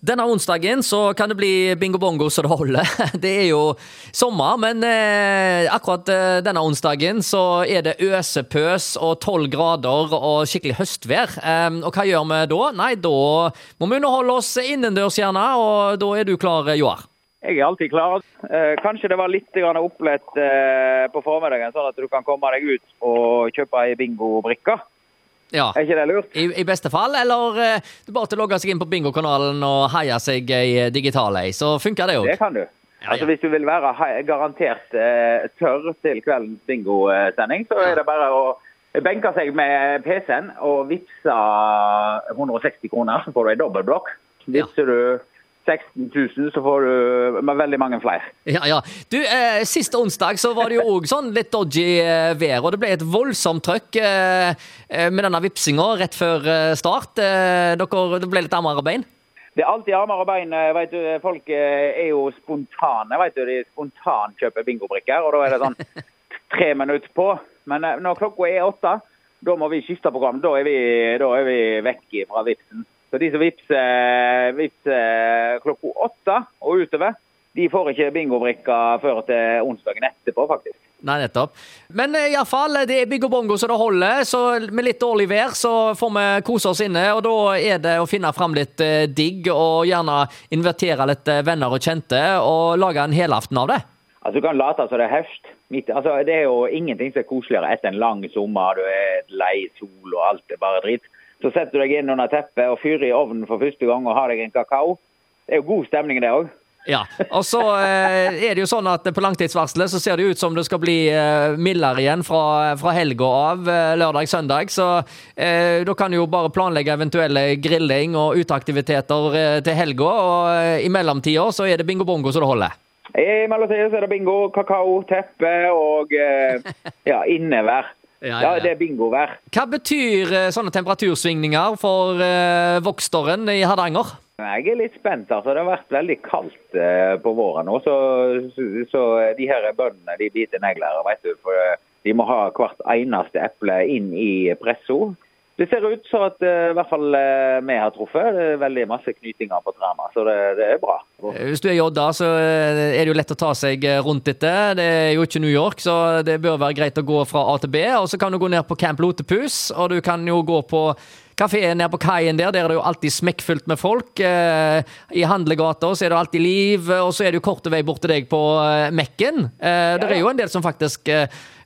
Denne onsdagen så kan det bli bingo bongo så det holder. Det er jo sommer, men eh, akkurat eh, denne onsdagen så er det øsepøs og tolv grader og skikkelig høstvær. Eh, og hva gjør vi da? Nei, da må vi underholde oss innendørs gjerne, og da er du klar, Joar. Jeg er alltid klar. Eh, kanskje det var litt opplett eh, på formiddagen, sånn at du kan komme deg ut og kjøpe ei bingobrikke. Ja. Er ikke det lurt? I, I beste fall, eller eh, det er bare til å logge seg inn på bingokanalen og heie seg ei eh, digital ei, så funker det òg. Det kan du. Ja, Altså ja. Hvis du vil være garantert eh, tørr til kveldens bingosending, så er det bare å benke seg med PC-en og vippse 160 kroner, så får du ei dobbeltblokk. Vipser du 16 000, så får du veldig mange flere. Ja, ja. Du, eh, Sist onsdag så var det jo òg sånn litt dodgy eh, vær, og det ble et voldsomt trøkk eh, eh, med denne vipsinga rett før eh, start. Eh, dere, det ble litt armere bein? Det er alltid armer og bein. Vet du, folk er jo spontane. Vet du, De spontankjøper bingobrikker, og da er det sånn tre minutter på. Men når klokka er åtte, da må vi skifte program. Da er vi, da er vi vekk fra vipsen. Så de som vipser, vipser klokka åtte og utover, de får ikke bingobrikka før til onsdagen etterpå, faktisk. Nei, nettopp. Men iallfall, i alle fall, det er bygg og bongo så det holder. Så med litt dårlig vær så får vi kose oss inne, og da er det å finne fram litt eh, digg, og gjerne invitere litt eh, venner og kjente, og lage en helaften av det. Altså, Du kan late som det er høst. Altså, det er jo ingenting som er koseligere etter en lang sommer. Du er lei sol og alt er bare dritt. Så setter du deg inn under teppet og fyrer i ovnen for første gang og har deg en kakao. Det er jo god stemning, det òg. Ja, og så eh, er det jo sånn at på langtidsvarselet så ser det ut som det skal bli eh, mildere igjen fra, fra helga av, eh, lørdag-søndag. Så eh, da kan du jo bare planlegge eventuelle grilling og uteaktiviteter til helga. Og i mellomtida så er det bingo-bongo så det holder. I mellomtida så er det bingo, kakao, teppe og ja, innevær. Ja, ja, det er bingovær. Hva betyr eh, sånne temperatursvingninger for eh, Voksteren i Hardanger? Jeg er litt spent. altså. Det har vært veldig kaldt eh, på våren nå. Så, så, de her bøndene de biter negler. vet du, for De må ha hvert eneste eple inn i pressa. Det ser ut som at eh, i hvert fall eh, vi har truffet. Det er veldig masse knytinger på drama, så det, det er bra. Eh, Hvis du er i Odda, så eh, er det jo lett å ta seg eh, rundt dette. Det er jo ikke New York, så det bør være greit å gå fra A til B. Og så kan du gå ned på Camp Lotepus, og du kan jo gå på kafeen nede på kaien der. Der er det jo alltid smekkfullt med folk. Eh, I handlegata så er det alltid liv, og så er det jo korte vei bort til deg på eh, Mekken. Eh, det er jo en del som faktisk,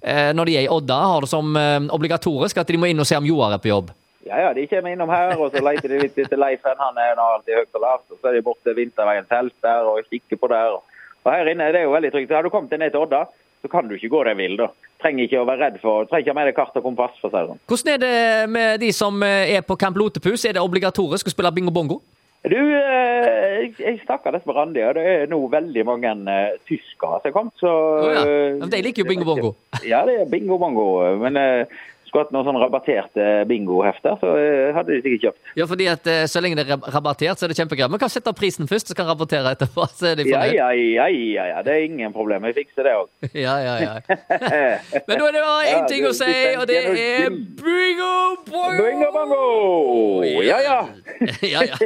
når de er i Odda, har det som obligatorisk at de må inn og se om Joar er på jobb. Ja, ja, De kommer innom her, og så leter de litt etter Leifen. Han er nå alltid høyt og lavt. og Så er de borte Vinterveien telt der og kikker på der. Og her inne det er jo veldig trygt. Har du kommet ned til Odda, så kan du ikke gå deg vill. da. Trenger ikke å være redd for Trenger ikke ha med deg kart og kompass. for å si det sånn. Hvordan er det med de som eh, er på Camp Lotepus? Er det obligatorisk å spille bingo-bongo? Du, eh, jeg- snakka litt med Randi, og det er nå veldig mange eh, tyskere som har kommet. Så, oh, ja. Men de liker jo bingo-bongo. Ja, det er bingo-bongo. Men eh, skulle hatt noen sånn rabatterte bingohefter, så eh, hadde de sikkert kjøpt. Ja, fordi at eh, så lenge det er rabattert, så er det kjempegreit. Men kan sette prisen først, så kan rapportere etterpå. Så er de Ja, fornøyd. ja, ja, ja, ja. Det er ingen problem. Vi fikser det òg. Ja, ja, ja. Men nå er det bare én ting å si, og det er bingo-bongo! Bingo-bongo! Ja, ja. ja, ja.